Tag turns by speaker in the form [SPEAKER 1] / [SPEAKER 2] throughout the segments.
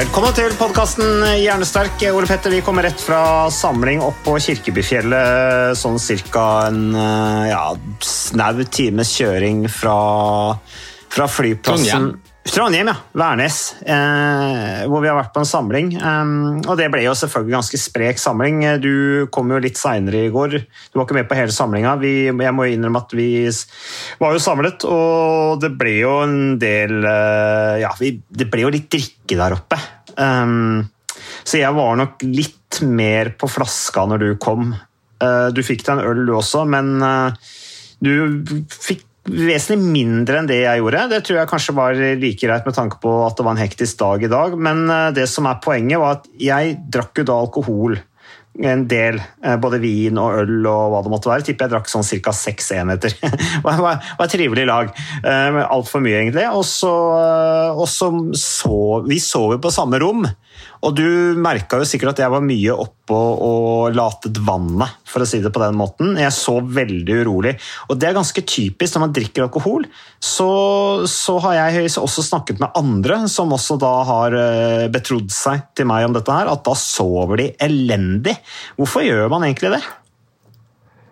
[SPEAKER 1] Velkommen til podkasten Hjernesterk. Ole Petter, vi kommer rett fra samling opp på Kirkebyfjellet. Sånn cirka en eh, ja, snau times kjøring fra, fra flyplassen
[SPEAKER 2] Trondheim.
[SPEAKER 1] Trondheim, ja. Værnes. Eh, hvor vi har vært på en samling. Um, og det ble jo selvfølgelig ganske sprek samling. Du kom jo litt seinere i går. Du var ikke med på hele samlinga. Vi, jeg må innrømme at vi var jo samlet, og det ble jo en del uh, Ja, vi, det ble jo litt drikke der oppe. Um, så jeg var nok litt mer på flaska når du kom. Uh, du fikk deg en øl, du også, men uh, du fikk vesentlig mindre enn det jeg gjorde. Det tror jeg kanskje var like greit med tanke på at det var en hektisk dag i dag. Men eh, det som er poenget, var at jeg drakk jo da alkohol en del. eh, Både vin og øl og hva det måtte være. Tipper jeg drakk sånn ca. seks enheter. Det var, et trivelig lag. Eh, Altfor mye, egentlig. Og så, og så så Vi sov jo på samme rom. Og du merka jo sikkert at jeg var mye oppå og latet vannet, for å si det på den måten. Jeg sov veldig urolig. Og det er ganske typisk når man drikker alkohol. Så, så har jeg også snakket med andre som også da har eh, betrodd seg til meg om dette her, at da sover de elendig. Hvorfor gjør man egentlig det?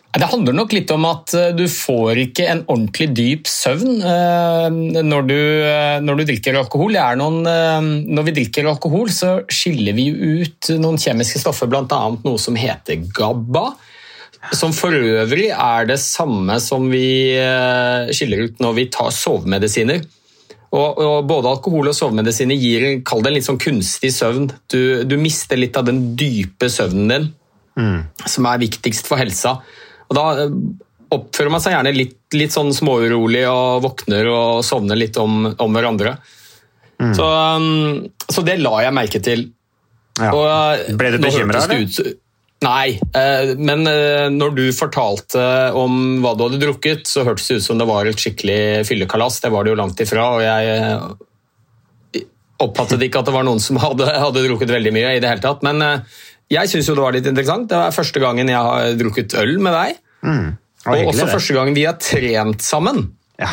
[SPEAKER 2] Det handler nok litt om at eh, du får ikke en ordentlig dyp søvn eh, når du, eh, når du drikker alkohol. Noen, når vi drikker alkohol, så skiller vi ut noen kjemiske stoffer, bl.a. noe som heter GABA. Som for øvrig er det samme som vi skiller ut når vi tar sovemedisiner. Og, og Både alkohol og sovemedisiner gir kall det en litt sånn kunstig søvn. Du, du mister litt av den dype søvnen din, som er viktigst for helsa. Og Da eh, oppfører man seg gjerne litt, litt sånn småurolig og våkner og sovner litt om, om hverandre. Så, um, så det la jeg merke til.
[SPEAKER 1] Ja.
[SPEAKER 2] Og, eh,
[SPEAKER 1] Ble du bekymra,
[SPEAKER 2] det
[SPEAKER 1] eller?
[SPEAKER 2] Nei, eh, men når du fortalte om hva du hadde drukket, så hørtes det ut som det var et skikkelig fyllekalas. Det var det jo langt ifra. og jeg oppfattet ikke at det var noen som hadde, hadde drukket veldig mye. i det hele tatt, Men jeg syns det var litt interessant. Det var første gangen jeg har drukket øl med deg.
[SPEAKER 1] Mm.
[SPEAKER 2] Og
[SPEAKER 1] hyggelig,
[SPEAKER 2] også
[SPEAKER 1] det.
[SPEAKER 2] første gangen vi har trent sammen.
[SPEAKER 1] Ja.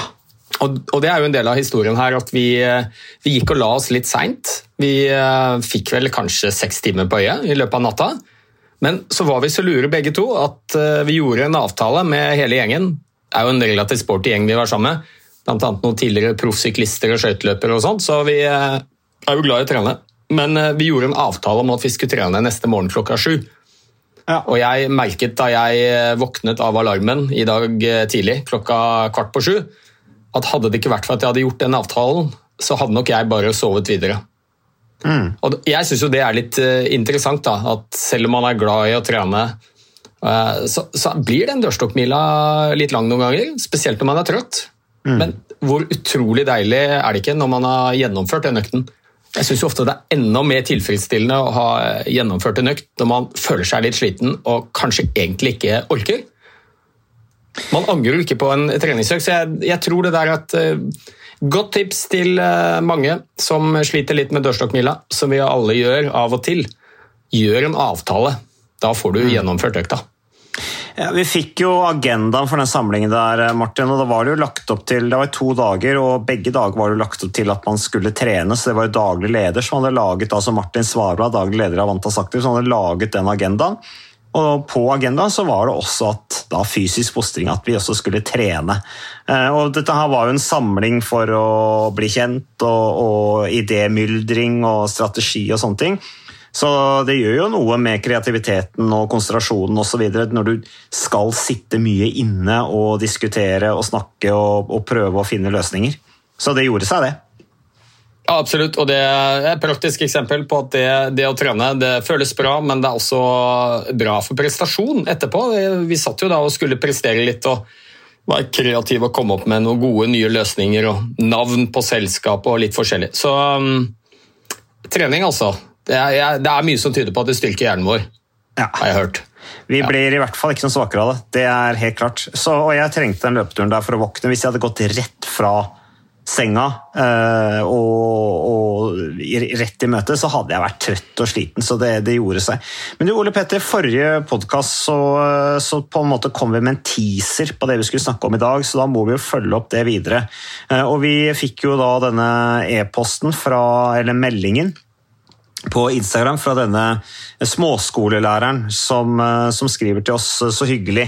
[SPEAKER 2] Og, og det er jo en del av historien her at vi, eh, vi gikk og la oss litt seint. Vi uh, fikk vel kanskje seks timer på øyet i løpet av natta. Men så var vi så lure begge to at uh, vi gjorde en avtale med hele gjengen. Det er jo en relativt sporty gjeng vi var sammen med. Blant annet noen tidligere proffsyklister og skøyteløpere og sånt, så vi uh, er jo glad i å trene. Men eh, vi gjorde en avtale om at vi skulle trene neste morgen klokka sju.
[SPEAKER 1] Ja.
[SPEAKER 2] Og jeg merket da jeg eh, våknet av alarmen i dag eh, tidlig, klokka kvart på sju, at hadde det ikke vært for at jeg hadde gjort den avtalen, så hadde nok jeg bare sovet videre. Og jeg syns jo det er litt interessant, da, at selv om man er glad i å trene, så, så blir den dørstokkmila litt lang noen ganger, spesielt når man er trøtt. Men hvor utrolig deilig er det ikke når man har gjennomført den økten? Jeg syns ofte det er enda mer tilfredsstillende å ha gjennomført en økt når man føler seg litt sliten og kanskje egentlig ikke orker. Man angrer jo ikke på en treningsøkt, så jeg, jeg tror det der at uh, Godt tips til uh, mange som sliter litt med dørstokkmila, som vi alle gjør av og til. Gjør en avtale. Da får du gjennomført økta.
[SPEAKER 1] Ja, vi fikk jo agendaen for den samlingen der, Martin, og da var det jo lagt opp til Det var to dager, og begge dager var det lagt opp til at man skulle trene, så det var jo daglig leder som hadde laget, altså Martin Svarblad, daglig leder av Vantas Aktiv, som hadde laget den agendaen. Og på agendaen så var det også at da fysisk fostring, at vi også skulle trene. Eh, og dette her var jo en samling for å bli kjent, og, og idémyldring og strategi og sånne ting. Så det gjør jo noe med kreativiteten og konsentrasjonen osv. når du skal sitte mye inne og diskutere og snakke og, og prøve å finne løsninger. Så det gjorde seg, det.
[SPEAKER 2] Ja, absolutt, og det er et praktisk eksempel på at det, det, å trene det føles bra, men det er også bra for prestasjon etterpå. Vi satt jo da og skulle prestere litt og være kreative og komme opp med noen gode nye løsninger og navn på selskapet og litt forskjellig. Så um, trening, altså. Det er, det er, mye som tyder på at det styrker hjernen vår, ja. har jeg hørt.
[SPEAKER 1] Vi blir i hvert fall ikke noe svakere av det. Det er helt klart. Så, og jeg trengte den løpeturen der for å våkne. Hvis jeg hadde gått rett fra senga øh, og, og, rett i møte, så hadde jeg vært trøtt og sliten. Så det, det gjorde seg. Men du, Ole Petter, forrige podkast så, så, på en måte kom vi med en teaser på det vi skulle snakke om i dag, så da må vi jo følge opp det videre. Uh, og vi fikk jo da denne e-posten fra, eller meldingen på Instagram fra denne småskolelæreren som, eh, som, skriver til oss så hyggelig.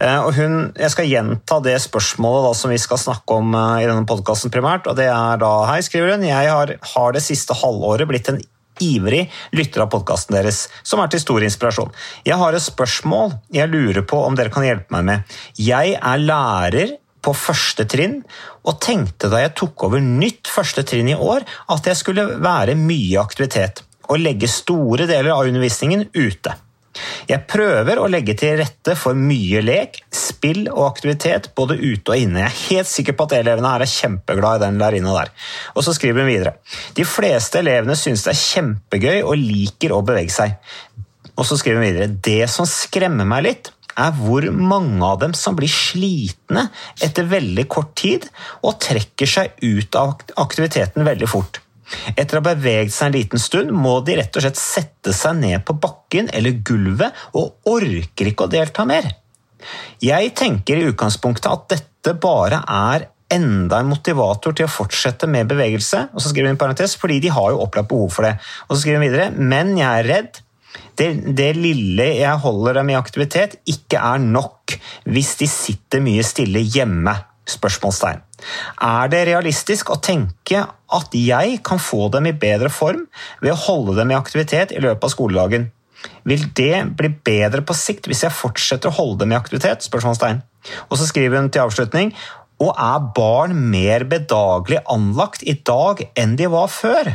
[SPEAKER 1] Eh, og hun, jeg skal gjenta det spørsmålet da, som vi skal snakke om eh, i denne podkasten primært. og det er da, Hei, skriver hun. Jeg har, har det siste halvåret blitt en ivrig lytter av podkasten deres, som er til stor inspirasjon. Jeg har et spørsmål jeg lurer på om dere kan hjelpe meg med. Jeg er lærer på første trinn, og tenkte da jeg tok over nytt første trinn i år, at jeg skulle være mye aktivitet å legge store deler av undervisningen ute. Jeg prøver å legge til rette for mye lek, spill og aktivitet både ute og inne. Jeg er helt sikker på at elevene her er kjempeglad i den lærerinna der. Og så skriver hun videre. De fleste elevene syns det er kjempegøy og liker å bevege seg. Og så skriver hun videre. Det som skremmer meg litt, er hvor mange av dem som blir slitne etter veldig kort tid og trekker seg ut av aktiviteten veldig fort. Etter å ha beveget seg en liten stund må de rett og slett sette seg ned på bakken eller gulvet og orker ikke å delta mer. Jeg tenker i utgangspunktet at dette bare er enda en motivator til å fortsette med bevegelse, og så skriver hun parentes, fordi de har jo opplagt behov for det. Og så skriver hun videre, men jeg er redd det, det, lille jeg holder dem i aktivitet, ikke er nok hvis de sitter mye stille hjemme. Spørsmålstegn. Er det realistisk å tenke at jeg kan få dem i bedre form ved å holde dem i aktivitet i løpet av skoledagen? Vil det bli bedre på sikt hvis jeg fortsetter å holde dem i aktivitet? Spørsmålstegn. Og så skriver hun til avslutning og er barn mer bedagelig anlagt i dag enn de var før?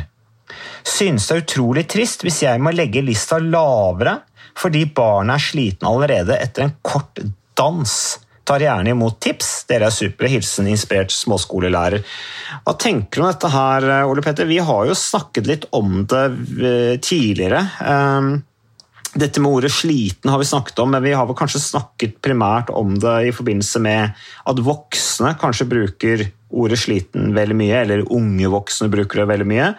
[SPEAKER 1] Synes det er utrolig trist hvis jeg må legge lista lavere fordi barnet er sliten allerede etter en kort dans. Tar gjerne imot tips. Dere er supre. Hilsen inspirert småskolelærer. Hva tenker du om dette her, Ole Petter? Vi har jo snakket litt om det eh, tidligere. Ehm, dette med ordet 'sliten' har vi snakket om, men vi har vel kanskje snakket primært om det i forbindelse med at voksne kanskje bruker ordet 'sliten' veldig mye, eller unge voksne bruker det veldig mye.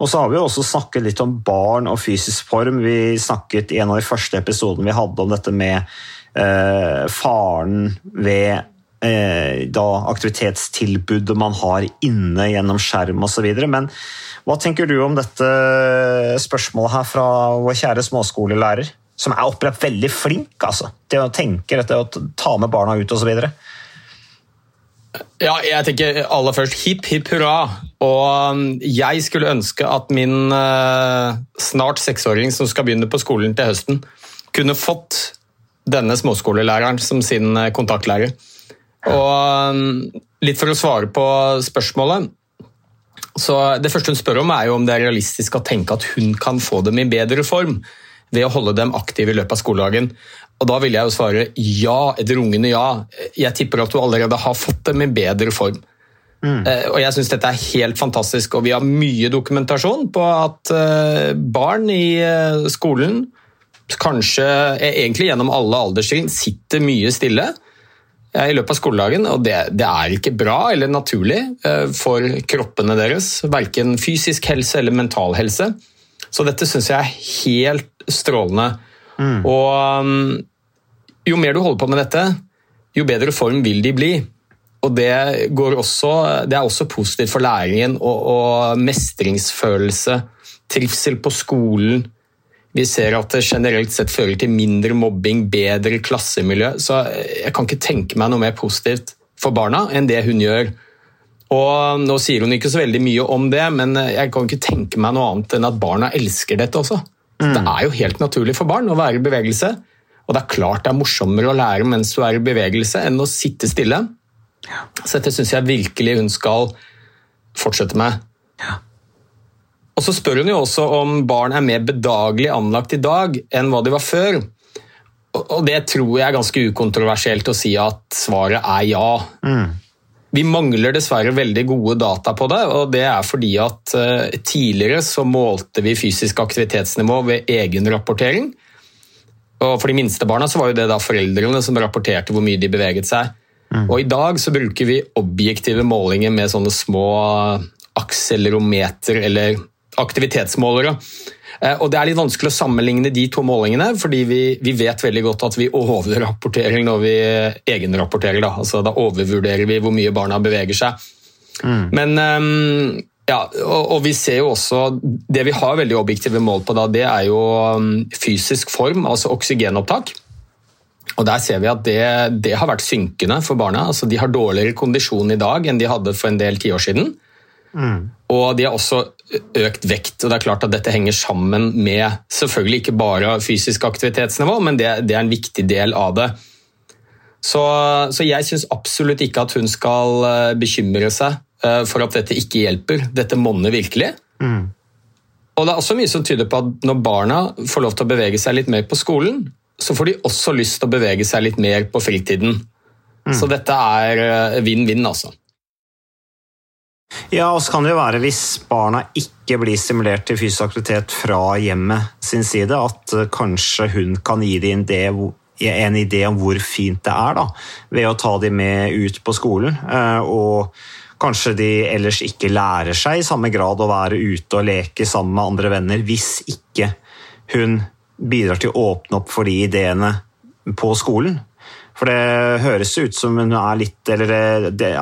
[SPEAKER 1] Og så har vi også snakket litt om barn og fysisk form. Vi snakket i en av de første episodene vi hadde om dette med eh, faren ved eh, da aktivitetstilbudet man har inne gjennom skjerm osv. Men hva tenker du om dette spørsmålet her fra vår kjære småskolelærer? Som er opplevd veldig flink altså, til å tenke dette å ta med barna ut osv.
[SPEAKER 2] Ja, jeg tenker aller først hipp hipp hurra. Og um, jeg skulle ønske at min uh, snart seksåring som skal begynne på skolen til høsten, kunne fått denne småskolelæreren som sin eh, kontaktlærer. Og um, litt for å svare på spørsmålet så Det første hun spør om, er jo om det er realistisk å tenke at hun kan få dem i bedre form ved å holde dem aktive i løpet av skoledagen. Og Da vil jeg jo svare ja, et rungende ja. Jeg tipper at du allerede har fått dem i bedre form. Mm. Eh, og jeg syns dette er helt fantastisk, og vi har mye dokumentasjon på at eh, barn i skolen kanskje egentlig gjennom alle alderstrinn sitter mye stille i løpet av skoledagen, og det, det, er ikke bra eller naturlig eh, for kroppene deres. Verken fysisk helse eller mental helse. Så dette syns jeg er helt strålende. Mm. Og um, jo mer du holder på med dette, jo bedre form vil de bli. Og det, også, det er også positivt for læringen og, og mestringsfølelse, trivsel på skolen Vi ser at det generelt sett fører til mindre mobbing, bedre klassemiljø. Så jeg kan ikke tenke meg noe mer positivt for barna enn det hun gjør. Og Nå sier hun ikke så veldig mye om det, men jeg kan ikke tenke meg noe annet enn at barna elsker dette også. Mm. Det er jo helt naturlig for barn å være i bevegelse. Og det er klart det er morsommere å lære mens du er i bevegelse, enn å sitte stille. Så dette syns jeg virkelig hun skal fortsette med. Ja. Og Så spør hun jo også om barn er mer bedagelig anlagt i dag enn hva de var før. Og Det tror jeg er ganske ukontroversielt å si at svaret er ja. Mm. Vi mangler dessverre veldig gode data på det, og det er fordi at uh, tidligere så målte vi fysisk aktivitetsnivå ved egenrapportering. Og For de minste barna så var jo det da foreldrene som rapporterte hvor mye de beveget seg. Mm. Og I dag så bruker vi objektive målinger med sånne små akselerometer eller aktivitetsmålere. Eh, og Det er litt vanskelig å sammenligne de to målingene, fordi vi, vi vet veldig godt at vi overrapporterer når vi egenrapporterer. Da. Altså, da overvurderer vi hvor mye barna beveger seg. Mm. Men um, ja, og, og, vi ser jo også Det vi har veldig objektive mål på, da, det er jo um, fysisk form, altså oksygenopptak. Og Der ser vi at det, det har vært synkende for barna. Altså, de har dårligere kondisjon i dag enn de hadde for en del tiår siden. Mm. Og de har også økt vekt. og det er klart at Dette henger sammen med selvfølgelig ikke bare fysisk aktivitetsnivå, men det, det er en viktig del av det. Så, så jeg syns absolutt ikke at hun skal eh, bekymre seg eh, for at dette ikke hjelper. Dette monner virkelig. Mm. Og det er også mye som tyder på at når barna får lov til å bevege seg litt mer på skolen, så får de også lyst til å bevege seg litt mer på fritiden. Mm. Så dette er eh, vinn-vinn, altså.
[SPEAKER 1] Ja, og så kan det jo være hvis barna ikke blir stimulert til fysisk aktivitet fra hjemmet sin side, at eh, kanskje hun kan gi dem en idé om hvor fint det er, da, ved å ta dem med ut på skolen. Eh, og kanskje de ellers ikke lærer seg i samme grad å være ute og leke sammen med andre venner hvis ikke hun bidrar til å åpne opp for de ideene på skolen. For det høres ut som hun er litt eller det,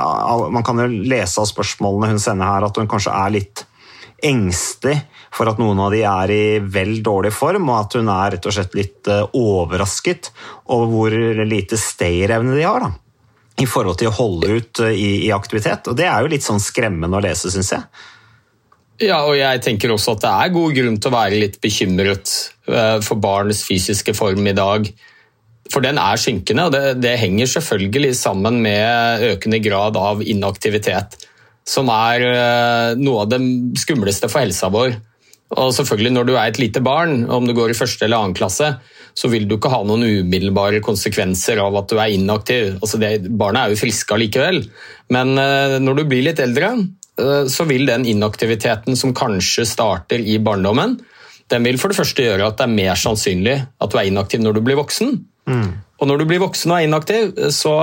[SPEAKER 1] Man kan jo lese av spørsmålene hun sender her, at hun kanskje er litt engstelig for at noen av de er i vel dårlig form, og at hun er rett og slett litt eh, overrasket over hvor lite stayerevne de har. da i forhold til å holde ut eh, i, i, aktivitet. Og Det er jo litt sånn skremmende å lese, syns jeg.
[SPEAKER 2] Ja, og jeg tenker også at det er god grunn til å være litt bekymret eh, for barns fysiske form i dag. For den er synkende, og det, det, henger selvfølgelig sammen med økende grad av inaktivitet. Som er uh, noe av det skumleste for helsa vår. Og selvfølgelig Når du er et lite barn, om du går i første eller annen klasse, så vil du ikke ha noen umiddelbare konsekvenser av at du er inaktiv. Altså det, barna er jo friske allikevel, men uh, når du blir litt eldre, uh, så vil den inaktiviteten som kanskje starter i barndommen, den vil for det første gjøre at det er mer sannsynlig at du er inaktiv når du blir voksen. Og når du blir voksen og er inaktiv, så,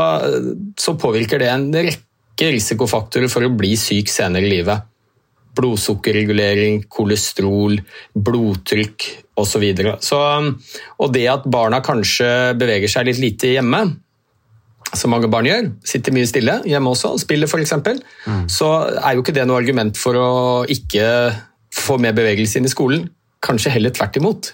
[SPEAKER 2] så, påvirker det en rekke risikofaktorer for å bli syk senere i livet. Blodsukkerregulering, kolesterol, blodtrykk osv. Og det at barna kanskje beveger seg litt lite hjemme, som mange barn gjør, sitter mye stille hjemme også, spiller f.eks., mm. så er jo ikke det noe argument for å ikke få mer bevegelse inn i skolen. Kanskje heller tvert imot.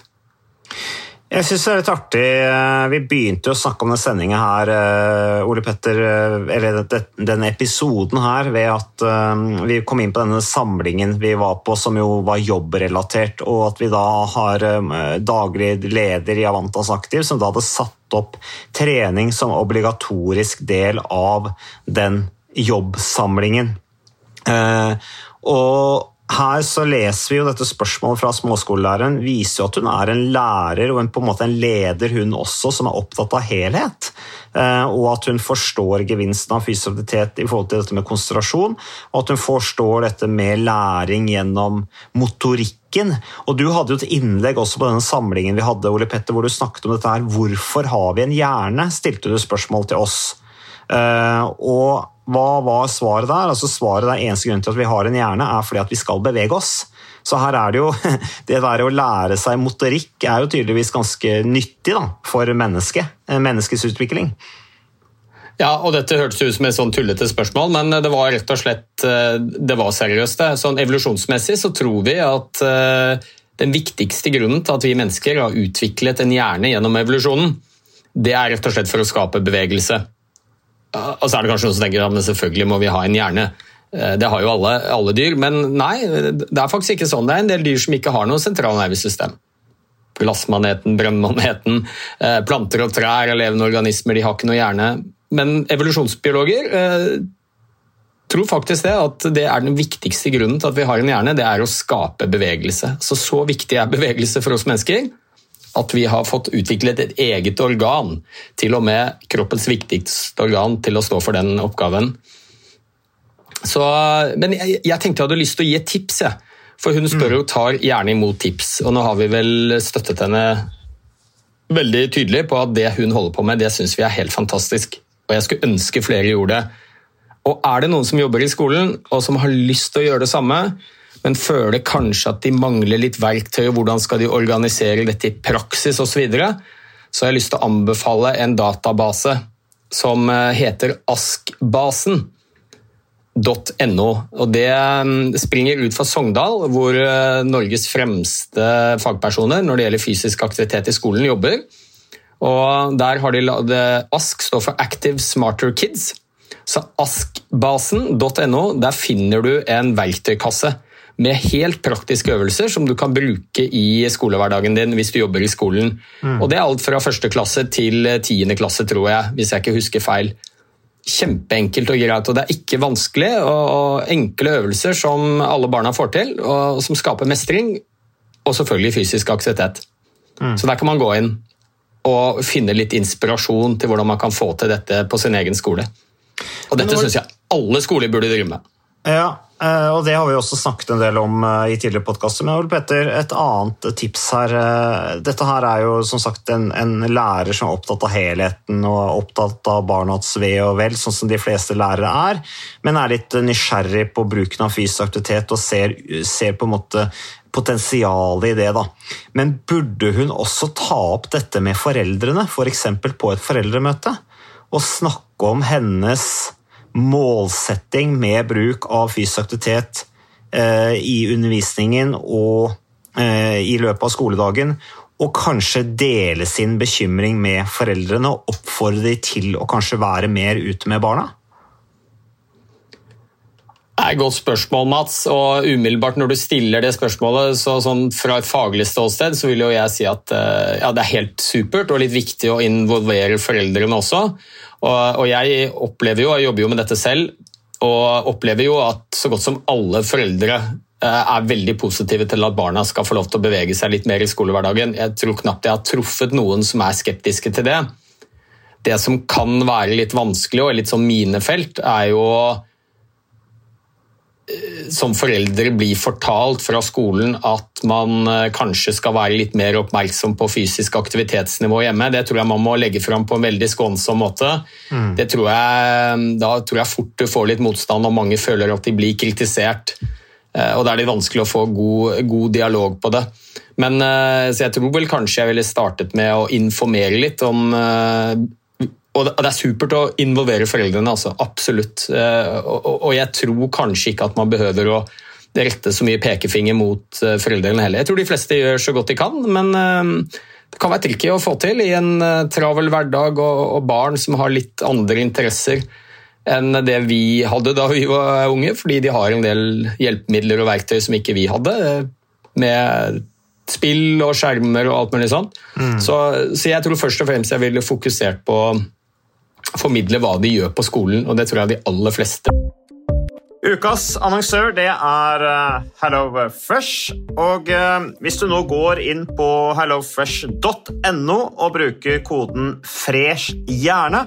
[SPEAKER 1] Jeg syns det er litt artig. Eh, vi begynte jo å snakke om denne sendinga her, eh, Ole Petter, eh, eller denne episoden her, ved at vi kom inn på denne samlingen vi var på, som jo var jobbrelatert, og at vi da har daglig leder i Avantas Aktiv, som da hadde satt opp trening som obligatorisk del av den jobbsamlingen. Og her så leser vi jo dette spørsmålet fra småskolelæreren viser jo at hun er en lærer og en, på en måte en leder, hun også, som er opptatt av helhet. Eh, og at hun forstår gevinsten av fysisk aktivitet i forhold til dette med konsentrasjon. Og at hun forstår dette med læring gjennom motorikken. Og Du hadde jo et innlegg også på denne samlingen vi hadde, Ole Petter, hvor du snakket om dette her. Hvorfor har vi en hjerne? stilte du spørsmål til oss. Eh, og hva var svaret der? Altså Svaret der eneste grunn til at vi har en hjerne, er fordi at vi skal bevege oss. Så her er det jo Det der å lære seg motorikk er jo tydeligvis ganske nyttig da, for mennesket. Eh, menneskets utvikling.
[SPEAKER 2] Ja, og dette hørtes ut som et sånn tullete spørsmål, men det var rett og slett eh, det var seriøst. Sånn Evolusjonsmessig så tror vi at den viktigste grunnen til at vi mennesker har utviklet en hjerne gjennom evolusjonen, det er rett og slett for å skape bevegelse. Og så er det kanskje noen som tenker at selvfølgelig må vi ha en hjerne. Eh, det har jo alle, alle, dyr, men nei, det er faktisk ikke sånn. Det er en del dyr som ikke har noe sentralnervesystem. Glassmaneten, brønnmaneten, eh, planter og trær og levende organismer de har ikke noe hjerne. Men evolusjonsbiologer eh, tror faktisk det, at det er den viktigste grunnen til at vi har en hjerne, det er å skape bevegelse. Så så viktig er bevegelse for oss mennesker at vi har fått utviklet et eget organ, til og med kroppens viktigste organ, til å stå for den oppgaven. Så, men jeg, jeg, tenkte jeg hadde lyst til å gi et tips, jeg. For hun spør og tar gjerne imot tips. Og nå har vi vel støttet henne veldig tydelig på at det hun holder på med, det syns vi er helt fantastisk. Og jeg skulle ønske flere gjorde det. Og er det noen som jobber i skolen og som har lyst til å gjøre det samme, men føler kanskje at de mangler litt verktøy, og hvordan skal de organisere dette i praksis osv., så, videre, så har jeg lyst til å anbefale en database som eh, heter Askbasen. .no, og Det mm, springer ut fra Sogndal, hvor eh, Norges fremste fagpersoner når det gjelder fysisk aktivitet i skolen, jobber. Og der har de ASK står for Active Smarter Kids. Så askbasen.no, der finner du en verktøykasse med helt praktiske øvelser som du kan bruke i skolehverdagen din hvis du jobber i skolen. Mm. Og Det er alt fra første klasse til tiende klasse, tror jeg, hvis jeg ikke husker feil. Kjempeenkelt og greit, og det er ikke vanskelig. og Enkle øvelser som alle barna får til, og som skaper mestring, og selvfølgelig fysisk aktivitet. Mm. Så der kan man gå inn og finne litt inspirasjon til hvordan man kan få til dette på sin egen skole. Og dette syns jeg alle skoler burde drive med.
[SPEAKER 1] Ja, Eh, og det har vi også snakket en del om eh, i tidligere podkaster. Men Petter, et annet tips her. Eh, dette her er jo som sagt en, en, lærer som er opptatt av helheten og opptatt av barnas ve og vel, sånn som de fleste lærere er, men er litt nysgjerrig på bruken av fysisk aktivitet og ser, ser på en måte potensialet i det. da. Men burde hun også ta opp dette med foreldrene, f.eks. For på et foreldremøte? Og snakke om hennes målsetting med bruk av fysisk aktivitet eh, i undervisningen og eh, i løpet av skoledagen, og kanskje dele sin bekymring med foreldrene og oppfordre dem til å kanskje være mer ute med barna?
[SPEAKER 2] Det er et godt spørsmål, Mats. og umiddelbart Når du stiller det spørsmålet så sånn fra et faglig ståsted, så vil jo jeg si at eh, ja, det er helt supert og litt viktig å involvere foreldrene også. Og, og jeg opplever jo, jeg jobber jo med dette selv, og opplever jo at så godt som alle foreldre eh, er veldig positive til at barna skal få lov til å bevege seg litt mer i skolehverdagen. Jeg tror knapt jeg har truffet noen som er skeptiske til det. Det som kan være litt vanskelig og litt sånn minefelt, er jo som foreldre blir fortalt fra skolen at man eh, kanskje skal være litt mer oppmerksom på fysisk aktivitetsnivå hjemme, det tror jeg man må legge fram på en veldig skånsom måte. Mm. Det tror jeg, da tror jeg fort du får litt motstand, og mange føler at de blir kritisert. Eh, og Da er det vanskelig å få god, god dialog på det. Men, eh, så jeg tror vel kanskje jeg ville startet med å informere litt om og det er supert å involvere foreldrene, altså. absolutt. Eh, og jeg tror kanskje ikke at man behøver å rette så mye pekefinger mot eh, foreldrene heller. Jeg tror de fleste gjør så godt de kan, men eh, det kan være tricky å få til i en travel hverdag og barn som har litt andre interesser enn det vi hadde da vi var unge, fordi de har en del hjelpemidler og verktøy som ikke vi hadde, med spill og skjermer og alt mulig sånt. Mm. Så, så, jeg tror først og fremst jeg ville fokusert på formidle hva de gjør på skolen, og det tror jeg de aller fleste.
[SPEAKER 1] Ukas annonsør det er uh, HelloFresh. Og uh, hvis du nå går inn på hellofresh.no og bruker koden 'fresh hjerne',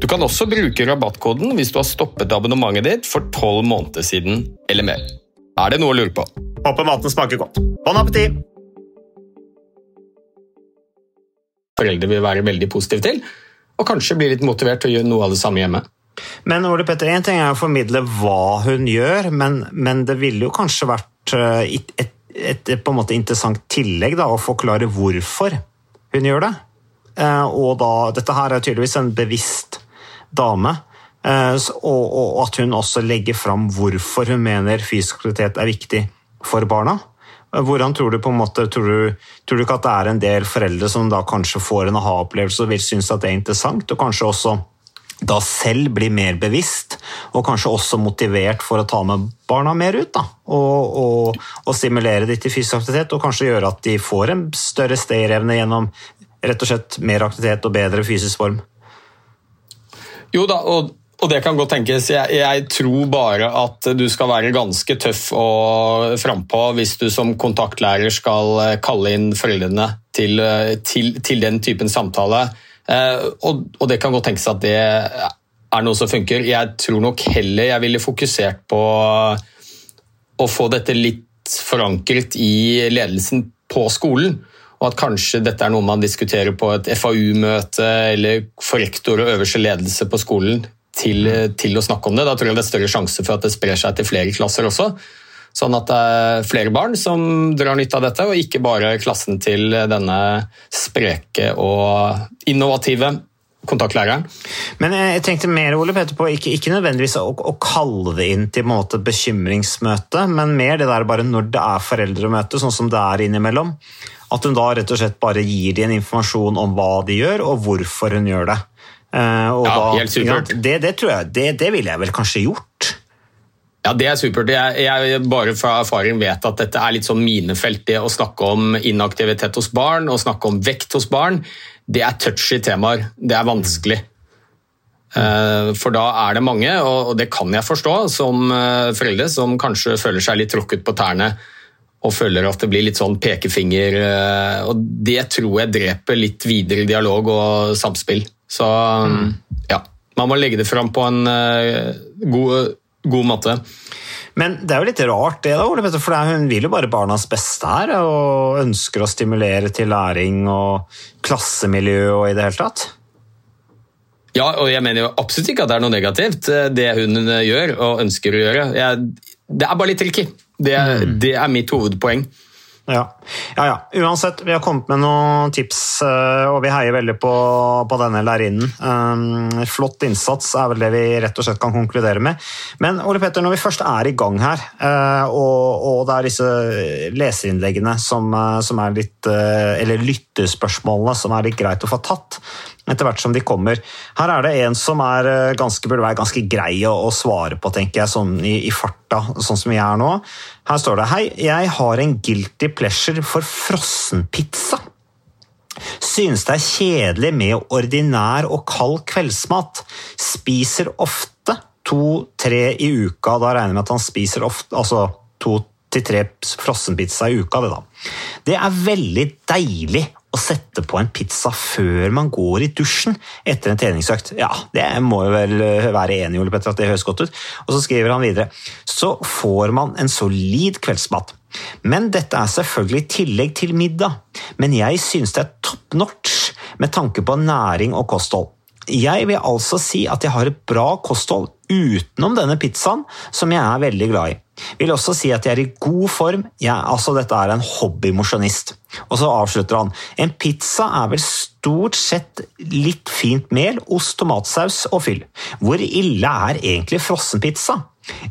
[SPEAKER 2] Du kan også bruke rabattkoden hvis du har stoppet abonnementet ditt for tolv måneder siden eller mer. Er det noe å lure på?
[SPEAKER 1] Håper maten smaker godt. Bon appétit!
[SPEAKER 2] Foreldre vil være veldig positive til, og kanskje bli litt motivert til å gjøre noe av det samme hjemme.
[SPEAKER 1] Men Ole Petter, en ting er å formidle hva hun gjør, men, men det ville jo kanskje vært eh, et, et, et, på en måte interessant tillegg da, å forklare hvorfor hun gjør det. Eh, Og da, dette her er tydeligvis en bevisst dame, eh, og, at hun også legger fram hvorfor hun mener fysisk aktivitet er viktig for barna. Eh, Hvordan tror du på en måte, tror du, tror du ikke at det er en del foreldre som da kanskje får en aha-opplevelse og vil synes at det er interessant, og kanskje også da selv blir mer bevisst, og kanskje også motivert for å ta med barna mer ut, da, og, og, og stimulere dem til fysisk aktivitet, og kanskje gjøre at de får en større stayerevne gjennom rett og slett mer aktivitet og bedre fysisk form.
[SPEAKER 2] Jo da, og, og det kan godt tenkes. Jeg, jeg tror bare at du skal være ganske tøff og frampå hvis du som kontaktlærer skal eh, kalle inn foreldrene til, eh, til, til den typen samtale. Eh, og, og det kan godt tenkes at det er noe som funker. Jeg tror nok heller jeg ville fokusert på å få dette litt forankret i ledelsen på skolen. Og at kanskje dette er noe man diskuterer på et FAU-møte eller for rektor og øverste ledelse på skolen til, til å snakke om det. Da tror jeg det er større sjanse for at det sprer seg til flere klasser også. Sånn at det er flere barn som drar nytte av dette, og ikke bare klassen til denne spreke og innovative kontaktlæreren.
[SPEAKER 1] Men jeg jeg tenkte mer Ole Petter, på ikke, ikke nødvendigvis å, å kalle det inn til måte, bekymringsmøte, men mer det der bare når det er foreldremøte, sånn som det er innimellom. At hun da rett og slett bare gir dem informasjon om hva de gjør, og hvorfor hun gjør det. Eh, og
[SPEAKER 2] Ja,
[SPEAKER 1] da,
[SPEAKER 2] helt supert.
[SPEAKER 1] Det, det tror jeg, det, det ville jeg vel kanskje gjort.
[SPEAKER 2] Ja, Det er supert. Jeg, jeg bare fra erfaring vet at dette er litt sånn minefelt. Det å snakke om inaktivitet hos barn og snakke om vekt hos barn, det er touchy temaer. Det er vanskelig. Eh, For da er det mange, og det kan jeg forstå, som eh, foreldre som kanskje føler seg litt tråkket på tærne og føler at det blir litt sånn pekefinger. eh, og Det tror jeg dreper litt videre dialog og samspill. Så ja, man må legge det fram på en god, god måte.
[SPEAKER 1] Men det er jo litt rart det da, Ole Petter, for hun vil jo bare barnas beste her, og ønsker å stimulere til læring og klassemiljø og i det hele tatt.
[SPEAKER 2] Ja, og jeg mener jo absolutt ikke at det er noe negativt, eh, det hun eh, gjør og ønsker å gjøre. Jeg, det er bare litt tricky. Det,
[SPEAKER 1] Mm.
[SPEAKER 2] det er mitt hovedpoeng.
[SPEAKER 1] Ja. ja, ja. Uansett, vi har kommet med noen tips, eh, og vi heier veldig på, på denne lærerinnen. Um, flott innsats er vel det vi rett og slett kan konkludere med. Men Ole Petter, når vi først er i gang her, uh, og, og det er disse leserinnleggene som, som er litt uh, Eller lyttespørsmålene som er litt greit å få tatt etter hvert som de kommer. Her er det en som er eh, ganske, burde være ganske grei å, svare på, tenker jeg, sånn i, i farta, sånn som vi er nå. Her står det Hei, jeg har en guilty pleasure for frossenpizza. Synes det er kjedelig med ordinær og kald kveldsmat. Spiser ofte to-tre i uka. Da regner jeg med at han spiser ofte, altså to til tre frossenpizza i uka. Det, da. det er veldig deilig å sette på en pizza før man går i dusjen etter en treningsøkt. Ja, det må jo vel være enig Ole Petter, at det høres godt ut. Og så skriver han videre. Så får man en solid kveldsmat. Men dette er selvfølgelig i tillegg til middag. Men jeg synes det er top notch med tanke på næring og kosthold. Jeg vil altså si at jeg har et bra kosthold utenom denne pizzaen, som jeg er veldig glad i. Vil også si at jeg er i god form. Ja, altså Dette er en hobbymosjonist. Og så avslutter han. En pizza er vel stort sett litt fint mel, ost, tomatsaus og fyll. Hvor ille er egentlig frossenpizza?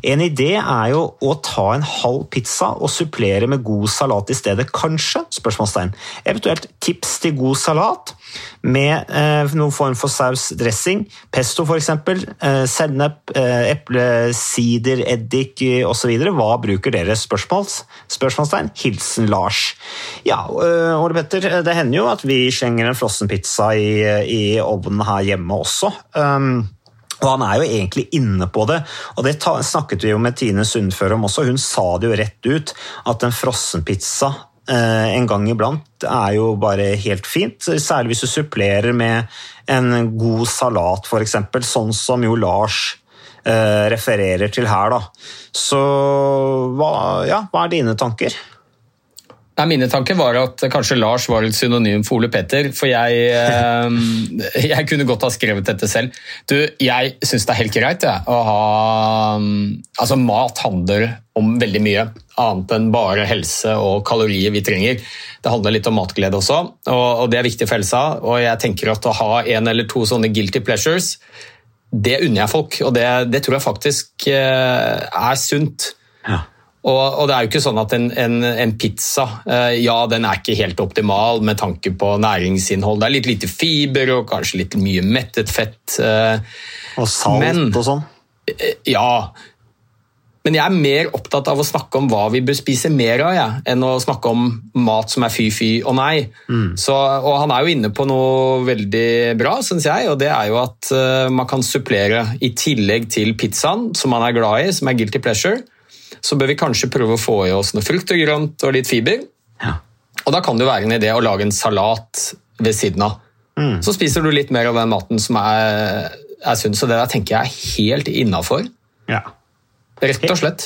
[SPEAKER 1] En idé er jo å ta en halv pizza og supplere med god salat i stedet, kanskje? spørsmålstegn. Eventuelt tips til god salat med eh, noen form for saus, dressing, pesto f.eks., eh, sennep, eh, eple, sider, eddik eh, osv. Hva bruker dere? Spørsmåls, spørsmålstegn. Hilsen Lars. Ja, eh, Ole Petter, det hender jo at vi slenger en frossenpizza i, i ovnen her hjemme også. Um, og Han er jo egentlig inne på det, og det snakket vi jo med Tine Sundfør om også. Hun sa det jo rett ut, at en frossenpizza eh, en gang iblant er jo bare helt fint. Særlig hvis du supplerer med en god salat, f.eks., sånn som jo Lars eh, refererer til her. da. Så hva, ja, hva er dine tanker?
[SPEAKER 2] Nei, mine tanker var at kanskje Lars var et synonym for Ole Petter. For jeg, eh, jeg kunne godt ha skrevet dette selv. Du, jeg syns det er helt greit jeg, å ha Altså, mat handler om veldig mye annet enn bare helse og kalorier vi trenger. Det handler litt om matglede også, og, og det er viktig for helsa. Og jeg tenker at å ha en eller to sånne guilty pleasures, det unner jeg folk. Og det, det tror jeg faktisk eh, er sunt.
[SPEAKER 1] Ja.
[SPEAKER 2] Og, og, det er jo ikke sånn at en, en, en pizza eh, ja, den er ikke helt optimal med tanke på næringsinnhold. Det er litt lite fiber og kanskje litt mye mettet fett. Eh,
[SPEAKER 1] og salt
[SPEAKER 2] men,
[SPEAKER 1] og sånn?
[SPEAKER 2] Eh, ja. Men jeg er mer opptatt av å snakke om hva vi bør spise mer av, ja, enn å snakke om mat som er fy-fy og nei.
[SPEAKER 1] Mm.
[SPEAKER 2] Så, og han er jo inne på noe veldig bra, syns jeg, og det er jo at man kan supplere i tillegg til pizzaen, som man er glad i, som er guilty pleasure så bør vi kanskje prøve å få i oss noe frukt og grønt og litt fiber.
[SPEAKER 1] Ja.
[SPEAKER 2] Og da kan det jo være en idé å lage en salat ved siden av.
[SPEAKER 1] Mm.
[SPEAKER 2] Så spiser du litt mer av den maten som er, er sunn, så det der tenker jeg er helt innafor.
[SPEAKER 1] Ja.
[SPEAKER 2] Rett og slett.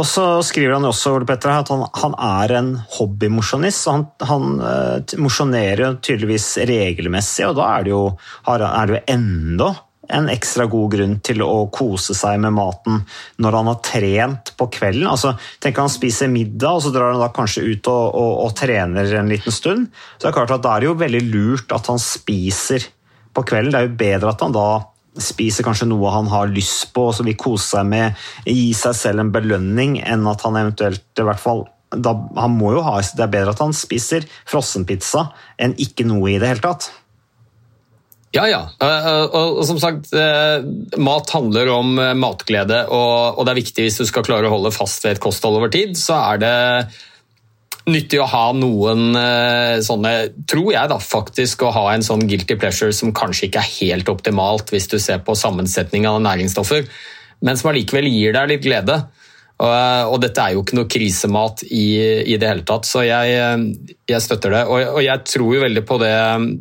[SPEAKER 1] Og så skriver han jo også Petter, at han, han er en hobbymosjonist. så Han, han uh, mosjonerer tydeligvis regelmessig, og da er det jo, har, er det jo enda en ekstra god grunn til å kose seg med maten når han har trent på kvelden. Altså, tenk han spiser middag, og så drar han da kanskje ut og, og, og trener en liten stund. Så det er klart at Da er det jo veldig lurt at han spiser på kvelden. Det er jo bedre at han da spiser kanskje noe han har lyst på og som vil kose seg med, gi seg selv en belønning, enn at han eventuelt i hvert fall da, han må jo ha, Det er bedre at han spiser frossenpizza enn ikke noe i det hele tatt.
[SPEAKER 2] Ja, ja. Og, og, og som sagt, eh, mat handler om eh, matglede, og, det er viktig hvis du skal klare å holde fast ved et kosthold over tid, så er det nyttig å ha noen eh, sånne Tror jeg da faktisk å ha en sånn guilty pleasure som kanskje ikke er helt optimalt hvis du ser på sammensetning av næringsstoffer, men som allikevel gir deg litt glede. Og, og, dette er jo ikke noe krisemat i, i det hele tatt, så jeg, jeg støtter det. Og, og, jeg tror jo veldig på det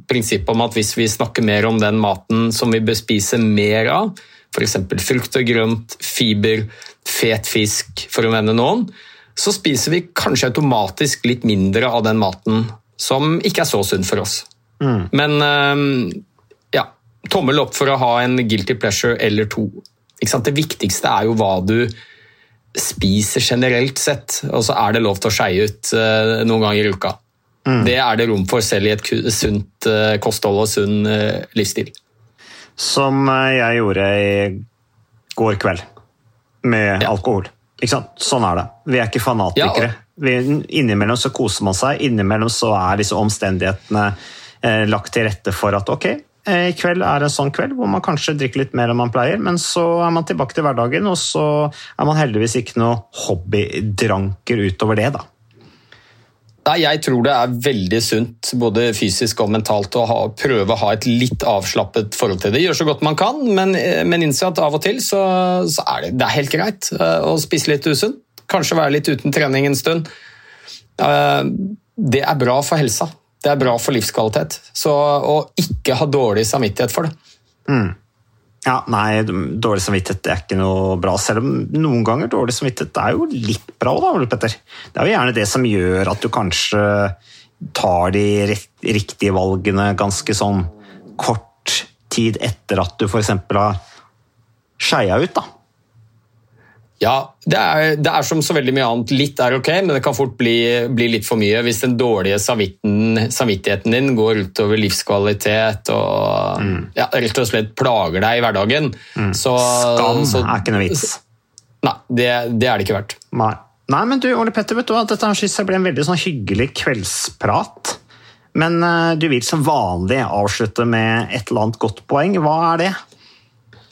[SPEAKER 2] prinsippet om at hvis vi snakker mer om den maten som vi bør spise mer av, f.eks. frukt og grønt, fiber, fet fisk, for å nevne noen, så spiser vi kanskje automatisk litt mindre av den maten som ikke er så sunn for oss.
[SPEAKER 1] Mm.
[SPEAKER 2] Men ja, tommel opp for å ha en guilty pleasure eller to. Det viktigste er jo hva du spiser generelt sett, og så er det lov til å skeie ut eh, noen ganger i uka. Det er det rom for selv i et sunt eh, kosthold og sunn eh, livsstil.
[SPEAKER 1] Som jeg gjorde i går kveld, med
[SPEAKER 2] Ja.
[SPEAKER 1] alkohol. Sånn er det. Vi er ikke fanatikere.
[SPEAKER 2] Ja,
[SPEAKER 1] Vi, innimellom så koser man seg, innimellom så er disse omstendighetene lagt til rette for at ok, i kveld er en sånn kveld hvor man kanskje drikker litt mer enn man pleier, men så er man tilbake til hverdagen, og så er man heldigvis ikke noe hobbydranker utover det, da.
[SPEAKER 2] Nei, Jeg tror det er veldig sunt, både fysisk og mentalt, å ha, prøve å ha et litt avslappet forhold til det. Gjøre så godt man kan, men, men innse at av og til så, så er det, det er helt greit eh, å spise litt usunt. Kanskje være litt uten trening en stund. Eh, Det er bra for helsa. Det er bra for livskvalitet. Så å ikke ha dårlig samvittighet for det.
[SPEAKER 1] Ja, nei, dårlig samvittighet er ikke noe bra, selv om noen ganger dårlig samvittighet er jo litt bra da, Ole Petter. Det er jo gjerne det som gjør at du kanskje tar de riktige valgene ganske sånn kort tid etter at du eksempel har skeia ut, da.
[SPEAKER 2] Ja, det er, det er som så veldig mye annet. Litt er ok, men det kan fort bli, bli litt for mye hvis den dårlige samvitten, samvittigheten din går utover livskvalitet og ja, rett og slett plager deg i hverdagen. Så,
[SPEAKER 1] Skam
[SPEAKER 2] så-
[SPEAKER 1] er ikke noe vits.
[SPEAKER 2] Nei, det, det er det ikke verdt.
[SPEAKER 1] Nei. Nei, men du, Ole Petter, vet du at Dette synes jeg ble en veldig sånn hyggelig kveldsprat. Men uh, du vil som vanlig avslutte med et eller annet godt poeng. Hva er det?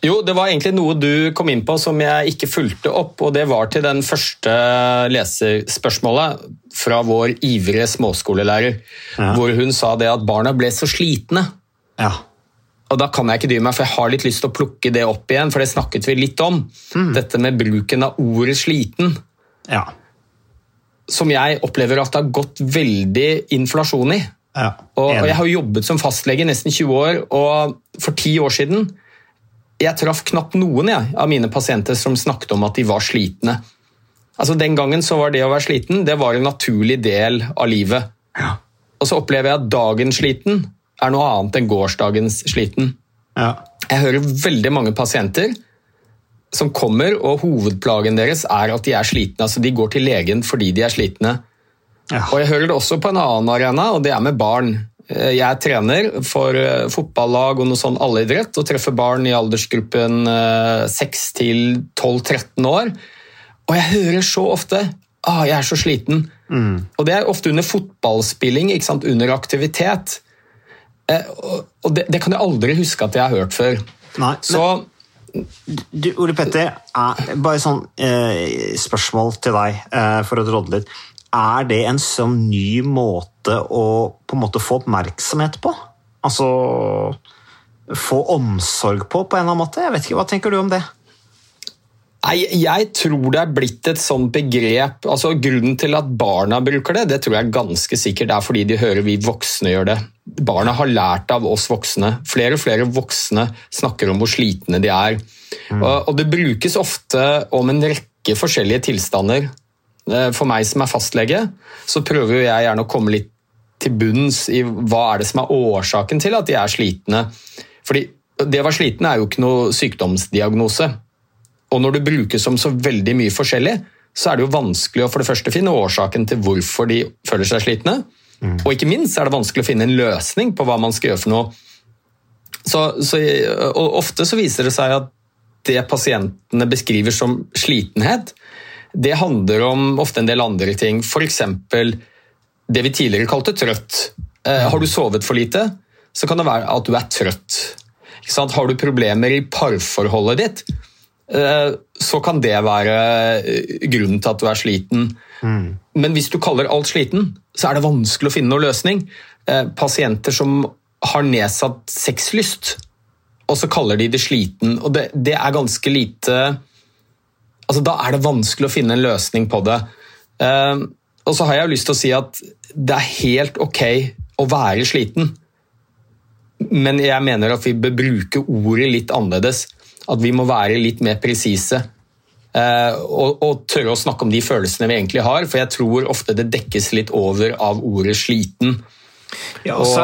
[SPEAKER 2] Jo, det var egentlig noe du kom inn på som jeg ikke fulgte opp, og det var til den første leserspørsmålet fra vår ivrige småskolelærer, hvor hun sa det at barna ble så slitne.
[SPEAKER 1] Ja.
[SPEAKER 2] Og da kan jeg ikke dy meg, for jeg har litt lyst til å plukke det opp igjen, for det snakket vi litt om. Dette med bruken av ordet sliten,
[SPEAKER 1] Ja.
[SPEAKER 2] som jeg opplever at det har gått veldig inflasjon i.
[SPEAKER 1] ja.
[SPEAKER 2] Og, og jeg har jobbet som fastlege i nesten 20 år, og for ti år siden jeg traff knapt noen jeg, av mine pasienter som snakket om at de var slitne. Altså Den gangen så var det å være sliten det var en naturlig del av livet. Og så opplever jeg at dagens sliten er noe annet enn gårsdagens sliten.
[SPEAKER 1] Ja.
[SPEAKER 2] Jeg hører veldig mange pasienter som kommer, og hovedplagen deres er at de er slitne. Altså De går til legen fordi de er slitne.
[SPEAKER 1] Ja.
[SPEAKER 2] Og jeg hører det også på en annen arena, og det er med barn. Eh, Jeg er trener for eh, fotballag og noe sånn allidrett, og treffer barn i aldersgruppen eh, 6 til 12-13 år. Og jeg hører så ofte ah, 'jeg er så sliten'. Og det er ofte under fotballspilling, under aktivitet. Eh, Og det, det kan jeg aldri huske at jeg har hørt før.
[SPEAKER 1] Nei, men-
[SPEAKER 2] Så
[SPEAKER 1] Du, Ole Petter, er, bare sånn eh, spørsmål til deg eh, for å drodle litt. Er det en sånn ny måte å på en måte få oppmerksomhet på? Altså få omsorg på, på en eller annen måte? Jeg vet ikke, Hva tenker du om det?
[SPEAKER 2] Nei, jeg tror det er blitt et sånt begrep altså Grunnen til at barna bruker det, det tror jeg ganske sikkert er fordi de hører vi voksne gjør det. Barna har lært av oss voksne. Flere og flere voksne snakker om hvor slitne de er. Og, og det brukes ofte om en rekke forskjellige tilstander. Eh, For meg som er fastlege, så prøver jeg gjerne å komme litt til bunns i hva er det som er årsaken til at de er slitne. Fordi det å være sliten er jo ikke noe sykdomsdiagnose. Og når det brukes om så veldig mye forskjellig, så er det jo vanskelig å for det første finne årsaken til hvorfor de føler seg slitne. Og ikke minst er det vanskelig å finne en løsning på hva man skal gjøre for noe. Så, så, og ofte så viser det seg at det pasientene beskriver som slitenhet, det handler om ofte en del andre ting. F.eks. det vi tidligere kalte trøtt. Eh, har du sovet for lite, så kan det være at du er trøtt. Har du problemer i parforholdet ditt, eh, så kan det være eh, grunnen til at du er sliten. Men hvis du kaller alt sliten, så er det vanskelig å finne noen løsning. Pasienter som har nedsatt sexlyst, og så kaller de det sliten, og det, det er ganske lite altså Da er det vanskelig å finne en løsning på det. Uh, og så har jeg jo lyst til å si at det er helt ok å være sliten, men jeg mener at vi bør bruke ordet litt annerledes. At vi må være litt mer presise. Uh, og, og tørre å snakke om de følelsene vi egentlig har, for jeg tror ofte det dekkes litt over av ordet sliten.
[SPEAKER 1] Ja, og, så,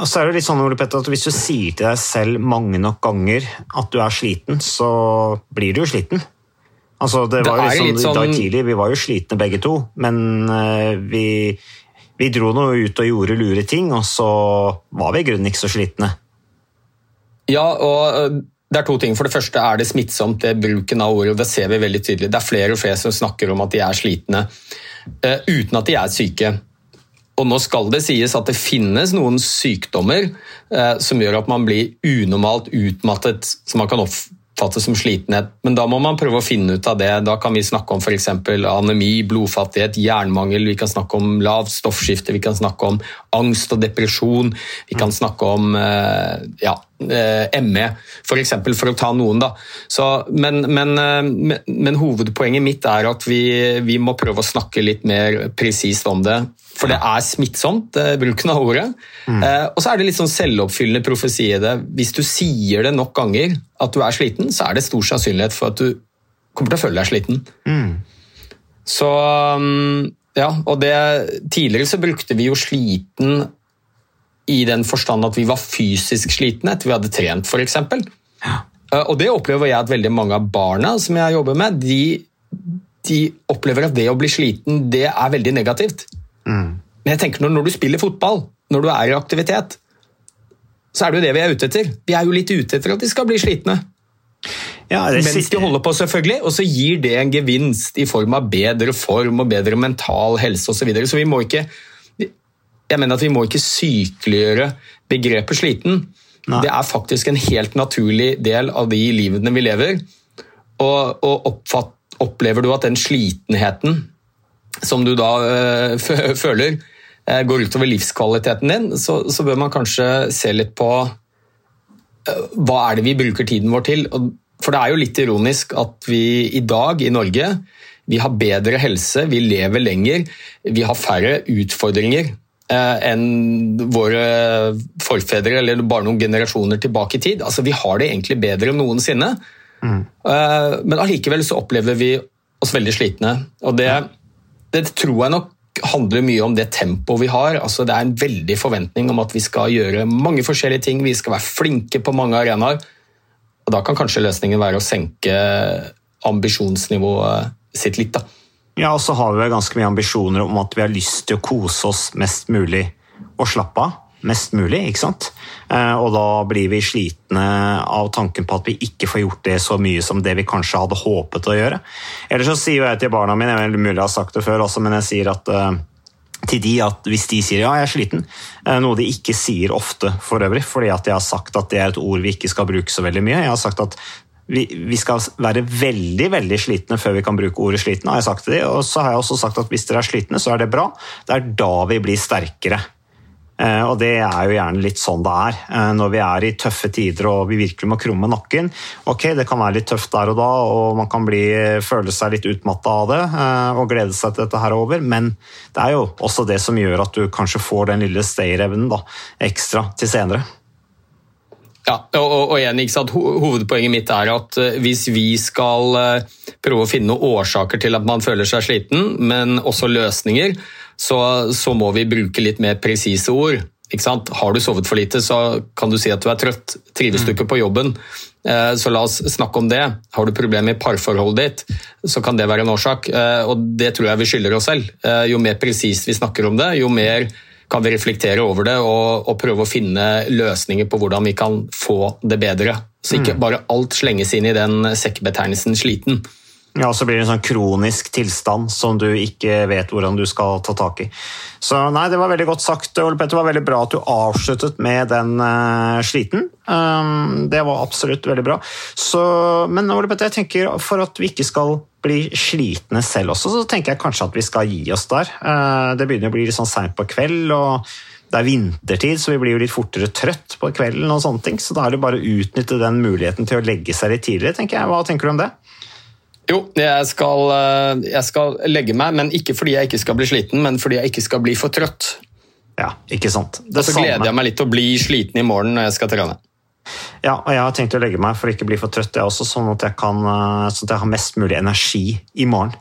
[SPEAKER 1] og så er det litt sånn, Ole Petter, at Hvis du sier til deg selv mange nok ganger at du er sliten, så blir du jo sliten. Altså, det var
[SPEAKER 2] Det
[SPEAKER 1] jo liksom,
[SPEAKER 2] sånn-
[SPEAKER 1] tidlig vi var jo slitne begge to, men eh, vi, vi dro nå ut og gjorde lure ting, og så var vi i grunnen ikke så slitne.
[SPEAKER 2] Ja, og øh, det er to ting. For det første er det smittsomt, det bruken av ordet. og Det ser vi veldig tydelig. Det er flere og flere som snakker om at de er slitne eh, uten at de er syke. Og nå skal det sies at det finnes noen sykdommer eh, som gjør at man blir unormalt utmattet, som man kan oppfatte som slitenhet. Men da må man prøve å finne ut av det. Da kan vi snakke om f.eks. anemi, blodfattighet, jernmangel, vi kan snakke om lavt stoffskifte, vi kan snakke om angst og depresjon, vi kan snakke om eh, ja, eh, ME, for, eksempel, for å ta noen. Da. Så, men, men, eh, men, men hovedpoenget mitt er at vi, vi må prøve å snakke litt mer presist om det. For det er smittsomt, eh, bruken av ordet. Eh, og så er det litt sånn selvoppfyllende profesi i det. Hvis du sier det nok ganger at du er sliten, så er det stor sannsynlighet for at du kommer til å føle deg sliten. Så um, ja, og det Tidligere så brukte vi jo sliten i den forstand at vi var fysisk slitne etter vi hadde trent, f.eks. Uh, Og det opplever jeg at veldig mange av barna som jeg jobber med, de, de opplever at det å bli sliten, det er veldig negativt. Men jeg tenker når, når du spiller fotball, når du er i aktivitet, så er det jo det vi er ute etter. Vi er jo litt ute etter at de skal bli slitne.
[SPEAKER 1] Ja, det
[SPEAKER 2] Mens
[SPEAKER 1] sitter-
[SPEAKER 2] de holder på, selvfølgelig, og så gir det en gevinst i form av bedre form og bedre mental helse osv. Så, videre. så vi må ikke jeg mener at vi må ikke sykeliggjøre begrepet sliten.
[SPEAKER 1] Nei.
[SPEAKER 2] Det er faktisk en helt naturlig del av de livene vi lever. Og, og oppfatt, opplever du at den slitenheten som du da øh, føler, øh, går utover livskvaliteten din, så, så bør man kanskje se litt på øh, hva er det vi bruker tiden vår til. For det er jo litt ironisk at vi i dag i Norge vi har bedre helse, vi lever lenger, vi har færre utfordringer eh, enn våre forfedre eller bare noen generasjoner tilbake i tid. Altså, vi har det egentlig bedre enn noensinne. Eh, men allikevel så opplever vi oss veldig slitne. Og det, det tror jeg nok handler mye om det tempoet vi har. Altså, det er en veldig forventning om at vi skal gjøre mange forskjellige ting, vi skal være flinke på mange arenaer. Og da kan kanskje løsningen være å senke ambisjonsnivået sitt litt. da.
[SPEAKER 1] Ja, og så har vi ganske mye ambisjoner om at vi har lyst til å kose oss mest mulig og slappe av mest mulig, ikke sant? Eh, Og da blir vi slitne av tanken på at vi ikke får gjort det så mye som det vi kanskje hadde håpet å gjøre. Eller så sier jeg til barna mine, jeg mulig har sagt det før også, men jeg sier at eh, til de at hvis de sier ja, jeg er sliten, eh, noe de ikke sier ofte for øvrig, fordi at jeg har sagt at det er et ord vi ikke skal bruke så veldig mye. Jeg har sagt at vi, vi skal være veldig veldig slitne før vi kan bruke ordet sliten. har jeg sagt til de, Og så har jeg også sagt at hvis dere er slitne, så er det bra. Det er da vi blir sterkere. Eh, Og det er jo gjerne litt sånn det er eh, når vi er i tøffe tider og vi virkelig må krumme nakken. Ok, det kan være litt tøft der og da, og man kan bli, føle seg litt utmatta av det eh, og glede seg til dette her er over, men det er jo også det som gjør at du kanskje får den lille stayerevnen ekstra til senere.
[SPEAKER 2] Ja, og, og, igjen, ikke sant? Hovedpoenget mitt er at hvis vi skal prøve å finne årsaker til at man føler seg sliten, men også løsninger, så, så må vi bruke litt mer presise ord. Har du sovet for lite, så kan du si at du er trøtt. Trives du ikke på jobben, eh, så la oss snakke om det. Har du problemer i parforholdet ditt, så kan det være en årsak. eh, Og det tror jeg vi skylder oss selv. Eh, Jo mer presist vi snakker om det, jo mer kan vi reflektere over det og, og prøve å finne løsninger på hvordan vi kan få det bedre. Så ikke bare alt slenges inn i den sekkbetegnelsen sliten.
[SPEAKER 1] Ja, så blir det en sånn kronisk tilstand som du ikke vet hvordan du skal ta tak i. Så nei, det var veldig godt sagt, Ole Petter. Det var veldig bra at du avsluttet med den uh, sliten. Um, det var absolutt veldig bra. Så, men Ole Petter, jeg tenker for at vi ikke skal bli slitne selv også, så tenker jeg kanskje at vi skal gi oss der. Uh, det begynner å bli litt sånn seint på kveld. og det er vintertid, så vi blir jo litt fortere trøtt på kvelden. og sånne ting, Så da er det bare å utnytte den muligheten til å legge seg litt tidligere. tenker jeg. Hva tenker du om det?
[SPEAKER 2] Jo, jeg skal, eh, jeg skal legge meg, men ikke fordi jeg ikke skal bli sliten, men fordi jeg ikke skal bli for trøtt.
[SPEAKER 1] Ja, ikke sant? Det
[SPEAKER 2] Og så gleder jeg meg litt til å bli sliten i morgen når jeg skal trene.
[SPEAKER 1] Ja, og jeg har tenkt å legge meg for å ikke bli for trøtt, jeg også, sånn at jeg, kan, eh, sånn at jeg har mest mulig energi i morgen.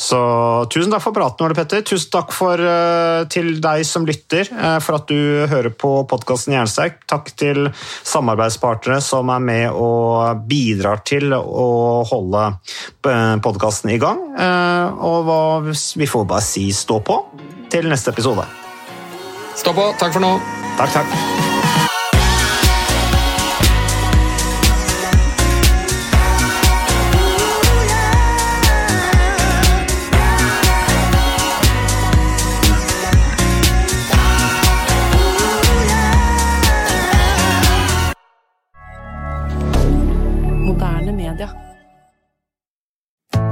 [SPEAKER 1] Så tusen takk for praten, Ole Petter. Tusen takk for, eh, til deg som lytter, eh, for at du hører på podkasten Jernsterk. Takk til samarbeidspartnere som er med og bidrar til å holde podkasten i gang. Og hva, vi får bare si stå på til neste episode.
[SPEAKER 2] Stå på. Takk for nå.
[SPEAKER 1] Takk, takk.